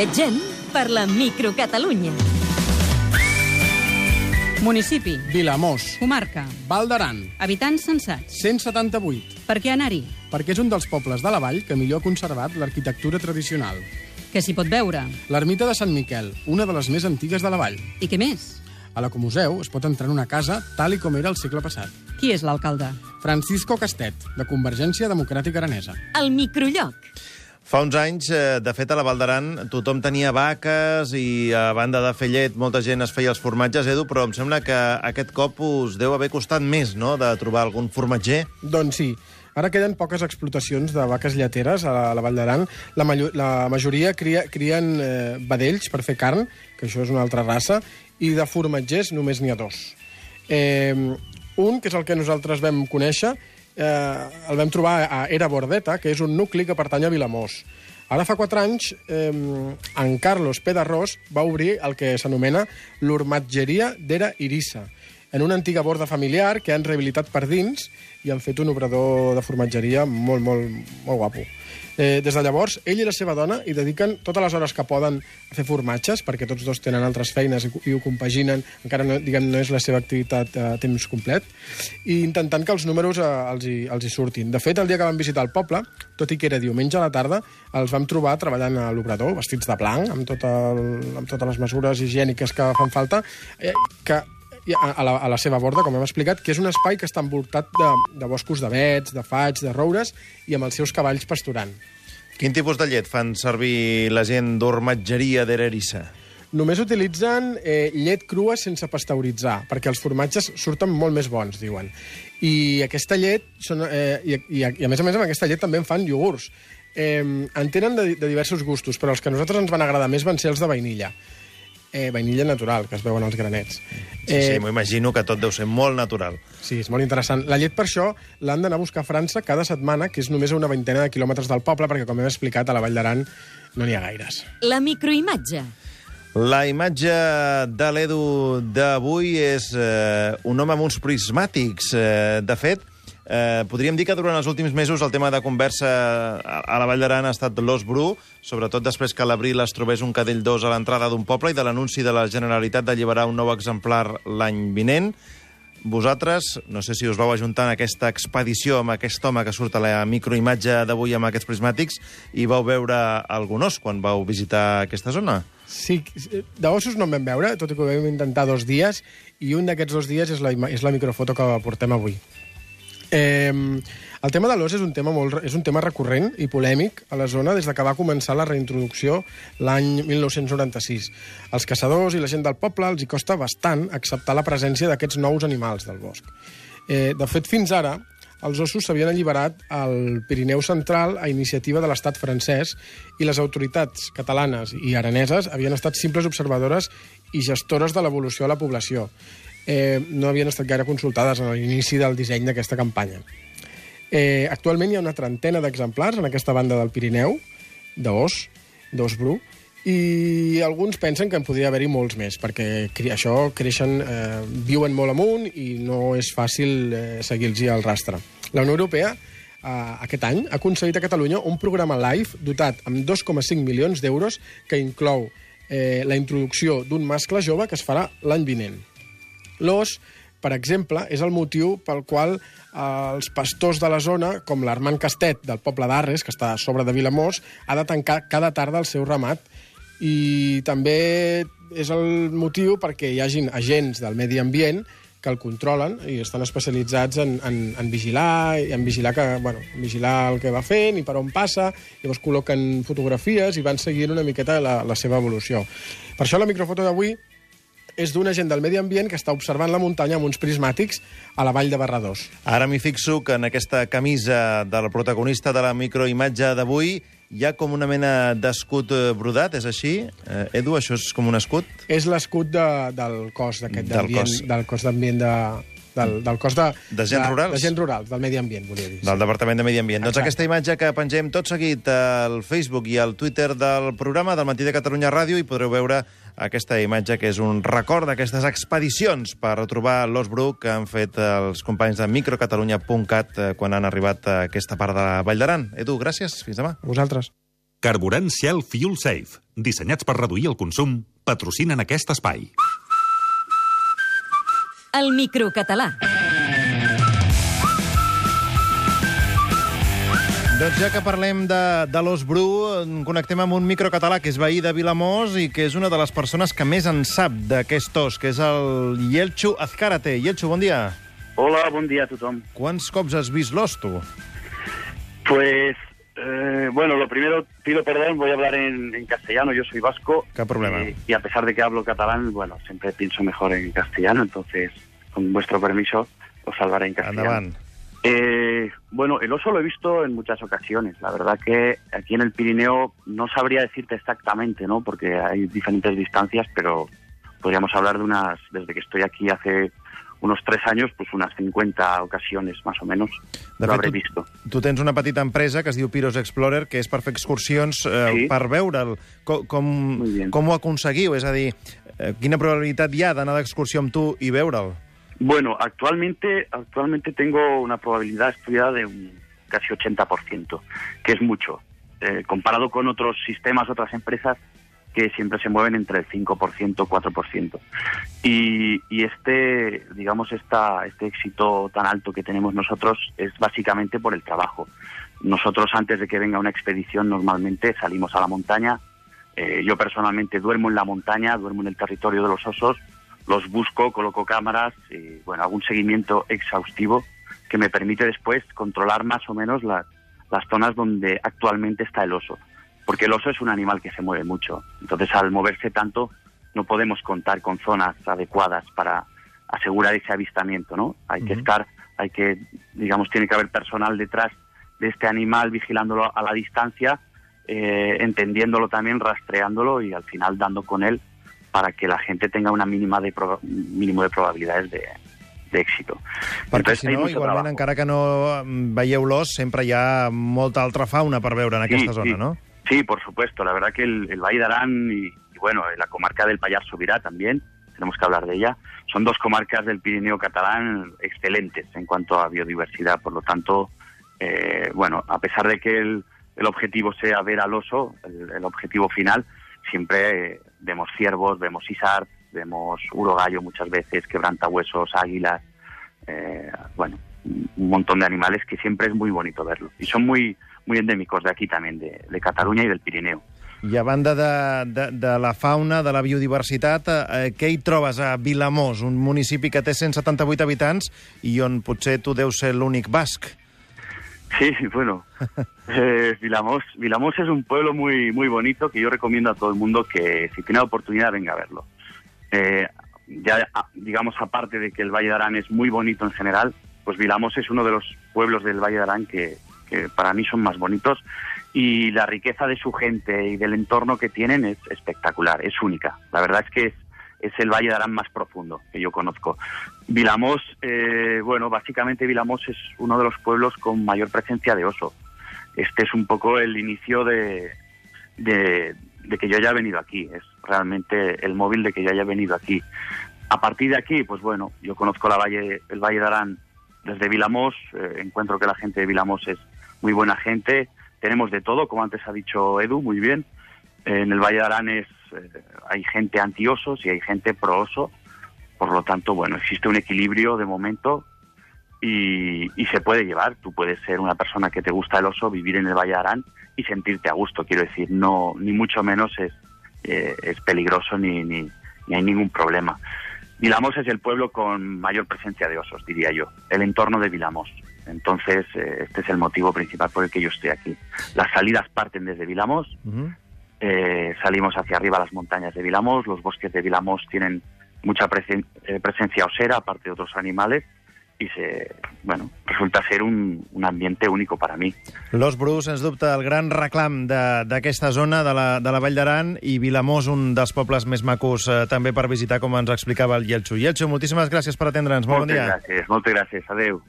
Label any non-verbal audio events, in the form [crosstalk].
Viatgem per la microcatalunya. Municipi, Vilamós, comarca, Val d'Aran, habitants censats. 178, Per què anar-hi? perquè és un dels pobles de la vall que millor ha conservat l'arquitectura tradicional. Què s'hi pot veure? L'ermita de Sant Miquel, una de les més antigues de la vall. I què més? A l'Ecomuseu es pot entrar en una casa tal i com era el segle passat. Qui és l'alcalde? Francisco Castet, de Convergència Democràtica Aranesa. El microlloc. Fa uns anys, eh, de fet, a la Val d'Aran tothom tenia vaques i a banda de fer llet molta gent es feia els formatges, Edu, però em sembla que aquest cop us deu haver costat més, no?, de trobar algun formatger. Doncs sí, ara queden poques explotacions de vaques lleteres a la, la Vall d'Aran. La, la majoria cria, crien eh, vedells per fer carn, que això és una altra raça, i de formatgers només n'hi ha dos. Eh, un, que és el que nosaltres vam conèixer, eh, el vam trobar a Era Bordeta, que és un nucli que pertany a Vilamós. Ara fa quatre anys, eh, en Carlos Pedarrós va obrir el que s'anomena l'Hormatgeria d'Era Irissa, en una antiga borda familiar que han rehabilitat per dins i han fet un obrador de formatgeria molt, molt, molt guapo. Eh, des de llavors, ell i la seva dona hi dediquen totes les hores que poden a fer formatges, perquè tots dos tenen altres feines i, i ho compaginen, encara no, diguem, no és la seva activitat a temps complet, i intentant que els números eh, els, hi, els hi surtin. De fet, el dia que vam visitar el poble, tot i que era diumenge a la tarda, els vam trobar treballant a l'obrador, vestits de blanc, amb, tot el, amb totes les mesures higièniques que fan falta, eh, que a, a, la, a la seva borda, com hem explicat, que és un espai que està envoltat de, de boscos d'avets, de faigs, de roures, i amb els seus cavalls pasturant. Quin tipus de llet fan servir la gent d'hormatgeria d'Ererissa? Només utilitzen eh, llet crua sense pasteuritzar, perquè els formatges surten molt més bons, diuen. I aquesta llet, són, eh, i, i, i a més a més amb aquesta llet també en fan iogurts. Eh, en tenen de, de diversos gustos, però els que a nosaltres ens van agradar més van ser els de vainilla. Eh, vainilla natural, que es veuen als granets. Sí, sí, m'ho imagino que tot deu ser molt natural. Sí, és molt interessant. La llet, per això, l'han d'anar a buscar a França cada setmana, que és només a una vintena de quilòmetres del poble, perquè, com hem explicat, a la Vall d'Aran no n'hi ha gaires. La microimatge. La imatge de l'Edu d'avui és eh, un home amb uns prismàtics. Eh, de fet, eh, podríem dir que durant els últims mesos el tema de conversa a, la Vall d'Aran ha estat l'os bru, sobretot després que a l'abril es trobés un cadell d'os a l'entrada d'un poble i de l'anunci de la Generalitat d'alliberar un nou exemplar l'any vinent. Vosaltres, no sé si us vau ajuntar en aquesta expedició amb aquest home que surt a la microimatge d'avui amb aquests prismàtics i vau veure algun os quan vau visitar aquesta zona? Sí, d'ossos no en vam veure, tot i que ho vam intentar dos dies, i un d'aquests dos dies és la, és la microfoto que portem avui. Eh, el tema de l'os és un tema molt, és un tema recurrent i polèmic a la zona des de que va començar la reintroducció l'any 1996. Els caçadors i la gent del poble els hi costa bastant acceptar la presència d'aquests nous animals del bosc. Eh, de fet, fins ara, els ossos s'havien alliberat al Pirineu Central a iniciativa de l'estat francès i les autoritats catalanes i araneses havien estat simples observadores i gestores de l'evolució de la població. Eh, no havien estat gaire consultades en l'inici del disseny d'aquesta campanya. Eh, actualment hi ha una trentena d'exemplars en aquesta banda del Pirineu, d'os, d'os bru, i alguns pensen que en podria haver-hi molts més, perquè això creixen, eh, viuen molt amunt i no és fàcil eh, seguir-los el rastre. La Unió Europea eh, aquest any ha concedit a Catalunya un programa live dotat amb 2,5 milions d'euros que inclou eh, la introducció d'un mascle jove que es farà l'any vinent. L'os, per exemple, és el motiu pel qual eh, els pastors de la zona, com l'Armand Castet, del poble d'Arres, que està a sobre de Vilamós, ha de tancar cada tarda el seu ramat i també és el motiu perquè hi hagin agents del medi ambient que el controlen i estan especialitzats en, en, en vigilar i en vigilar, que, bueno, en vigilar el que va fent i per on passa, llavors col·loquen fotografies i van seguint una miqueta la, la seva evolució. Per això la microfoto d'avui és d'un agent del medi ambient que està observant la muntanya amb uns prismàtics a la vall de Barradós. Ara m'hi fixo que en aquesta camisa del protagonista de la microimatge d'avui hi ha com una mena d'escut eh, brodat, és així? Eh, Edu, això és com un escut? És l'escut de, del cos d'aquest Del d'ambient, del cos d'ambient de, del, del cos de... De gent rurals? De gent rural, del medi ambient, volia dir. Del Departament de Medi Ambient. Doncs Exacte. aquesta imatge que pengem tot seguit al Facebook i al Twitter del programa del Matí de Catalunya Ràdio i podreu veure aquesta imatge que és un record d'aquestes expedicions per retrobar l'os bru que han fet els companys de microcatalunya.cat eh, quan han arribat a aquesta part de la Vall d'Aran. Edu, gràcies. Fins demà. Vosaltres. Carburant Shell Fuel Safe, dissenyats per reduir el consum, patrocinen aquest espai. El microcatalà. Doncs ja que parlem de, de l'Os Bru, connectem amb un microcatalà que és veí de Vilamós i que és una de les persones que més en sap d'aquest os, que és el Yelchu Azcárate. Yelchu, bon dia. Hola, bon dia a tothom. Quants cops has vist l'os, tu? Pues, eh, bueno, lo primero, pido perdón, voy a hablar en, en castellano, yo soy vasco. Qué problema. eh, y a pesar de que hablo catalán, bueno, siempre pienso mejor en castellano, entonces, con vuestro permiso, os salvaré en castellano. Endavant. Eh, bueno, el oso lo he visto en muchas ocasiones. La verdad que aquí en el Pirineo no sabría decirte exactamente, ¿no? Porque hay diferentes distancias, pero podríamos hablar de unas, desde que estoy aquí hace unos tres años, pues unas 50 ocasiones más o menos. De lo fet, habré tu, visto. tu tens una petita empresa que es diu Piros Explorer, que és per fer excursions eh, Sí. per veure'l. Com, com, com ho aconseguiu? És a dir, eh, quina probabilitat hi ha d'anar d'excursió amb tu i veure'l? Bueno, actualmente, actualmente tengo una probabilidad estudiada de un casi 80%, que es mucho. Eh, comparado con otros sistemas, otras empresas que siempre se mueven entre el 5%, 4%. Y, y este, digamos, esta, este éxito tan alto que tenemos nosotros es básicamente por el trabajo. Nosotros antes de que venga una expedición normalmente salimos a la montaña. Eh, yo personalmente duermo en la montaña, duermo en el territorio de los osos, los busco, coloco cámaras y bueno, hago un seguimiento exhaustivo que me permite después controlar más o menos las, las zonas donde actualmente está el oso. Porque el oso es un animal que se mueve mucho. Entonces, al moverse tanto, no podemos contar con zonas adecuadas para asegurar ese avistamiento, ¿no? Hay que estar, hay que, digamos, tiene que haber personal detrás de este animal vigilándolo a la distancia, eh, entendiéndolo también, rastreándolo y al final dando con él para que la gente tenga una mínima de mínimo de probabilidades de, de éxito. Perquè Entonces, si no, igualment, trabajo. encara que no mm, veieu l'os, sempre hi ha molta altra fauna per veure en aquesta Sí, zona, sí. no? Sí, por supuesto. La verdad que el, el Valle de Arán y, y, bueno, la comarca del Payar Subirá también, tenemos que hablar de ella, son dos comarcas del Pirineo catalán excelentes en cuanto a biodiversidad. Por lo tanto, eh, bueno, a pesar de que el, el objetivo sea ver al oso, el, el objetivo final, siempre eh, vemos ciervos, vemos isar, vemos urogallo muchas veces, quebrantahuesos, águilas, eh, bueno, un montón de animales que siempre es muy bonito verlo. Y son muy, muy endémicos de aquí también, de, de Cataluña y del Pirineo. I a banda de, de, de la fauna, de la biodiversitat, eh, què hi trobes a Vilamós, un municipi que té 178 habitants i on potser tu deus ser l'únic basc? Sí, bueno, [laughs] eh, Vilamos, Vilamos es un pueblo muy, muy bonito que yo recomiendo a todo el mundo que si tiene la oportunidad venga a verlo. Eh, ya, a- digamos, aparte de que el Valle de Arán es muy bonito en general, pues Vilamos es uno de los pueblos del Valle de Arán que, que para mí son más bonitos y la riqueza de su gente y del entorno que tienen es espectacular, es única. La verdad es que es, es el Valle de Arán más profundo que yo conozco. Vilamos, eh, bueno, básicamente Vilamos es uno de los pueblos con mayor presencia de oso. Este es un poco el inicio de, de, que yo haya venido aquí. Es realmente el móvil de que yo haya venido aquí. A partir de aquí, pues bueno, yo conozco el Valle de Arán desde Vilamos. eh, encuentro que la gente de Vilamos es muy buena gente. Tenemos de todo, como antes ha dicho Edu, muy bien. En el Valle de Arán es, eh, hay gente anti-osos y hay gente pro-oso. Por lo tanto, bueno, existe un equilibrio de momento y, y se puede llevar. Tú puedes ser una persona que te gusta el oso, vivir en el Valle Arán y sentirte a gusto. Quiero decir, no ni mucho menos es, eh, es peligroso ni, ni, ni hay ningún problema. Vilamos es el pueblo con mayor presencia de osos, diría yo, el entorno de Vilamos. Entonces, eh, este es el motivo principal por el que yo estoy aquí. Las salidas parten desde Vilamos. Eh, salimos hacia arriba a las montañas de Vilamos, los bosques de Vilamos tienen mucha presen- eh, presencia osera, aparte de otros animales, y se, bueno, resulta ser un, un ambiente único para mí. L'Os Bru, sens dubte, el gran reclam d'aquesta zona, de la, de la Vall d'Aran, i Vilamós, un dels pobles més macos eh, també per visitar, com ens explicava el Yelcho. Yelcho, moltíssimes gràcies per atendre'ns. Molt bon Moltes dia. gràcies, moltes gràcies. Adéu.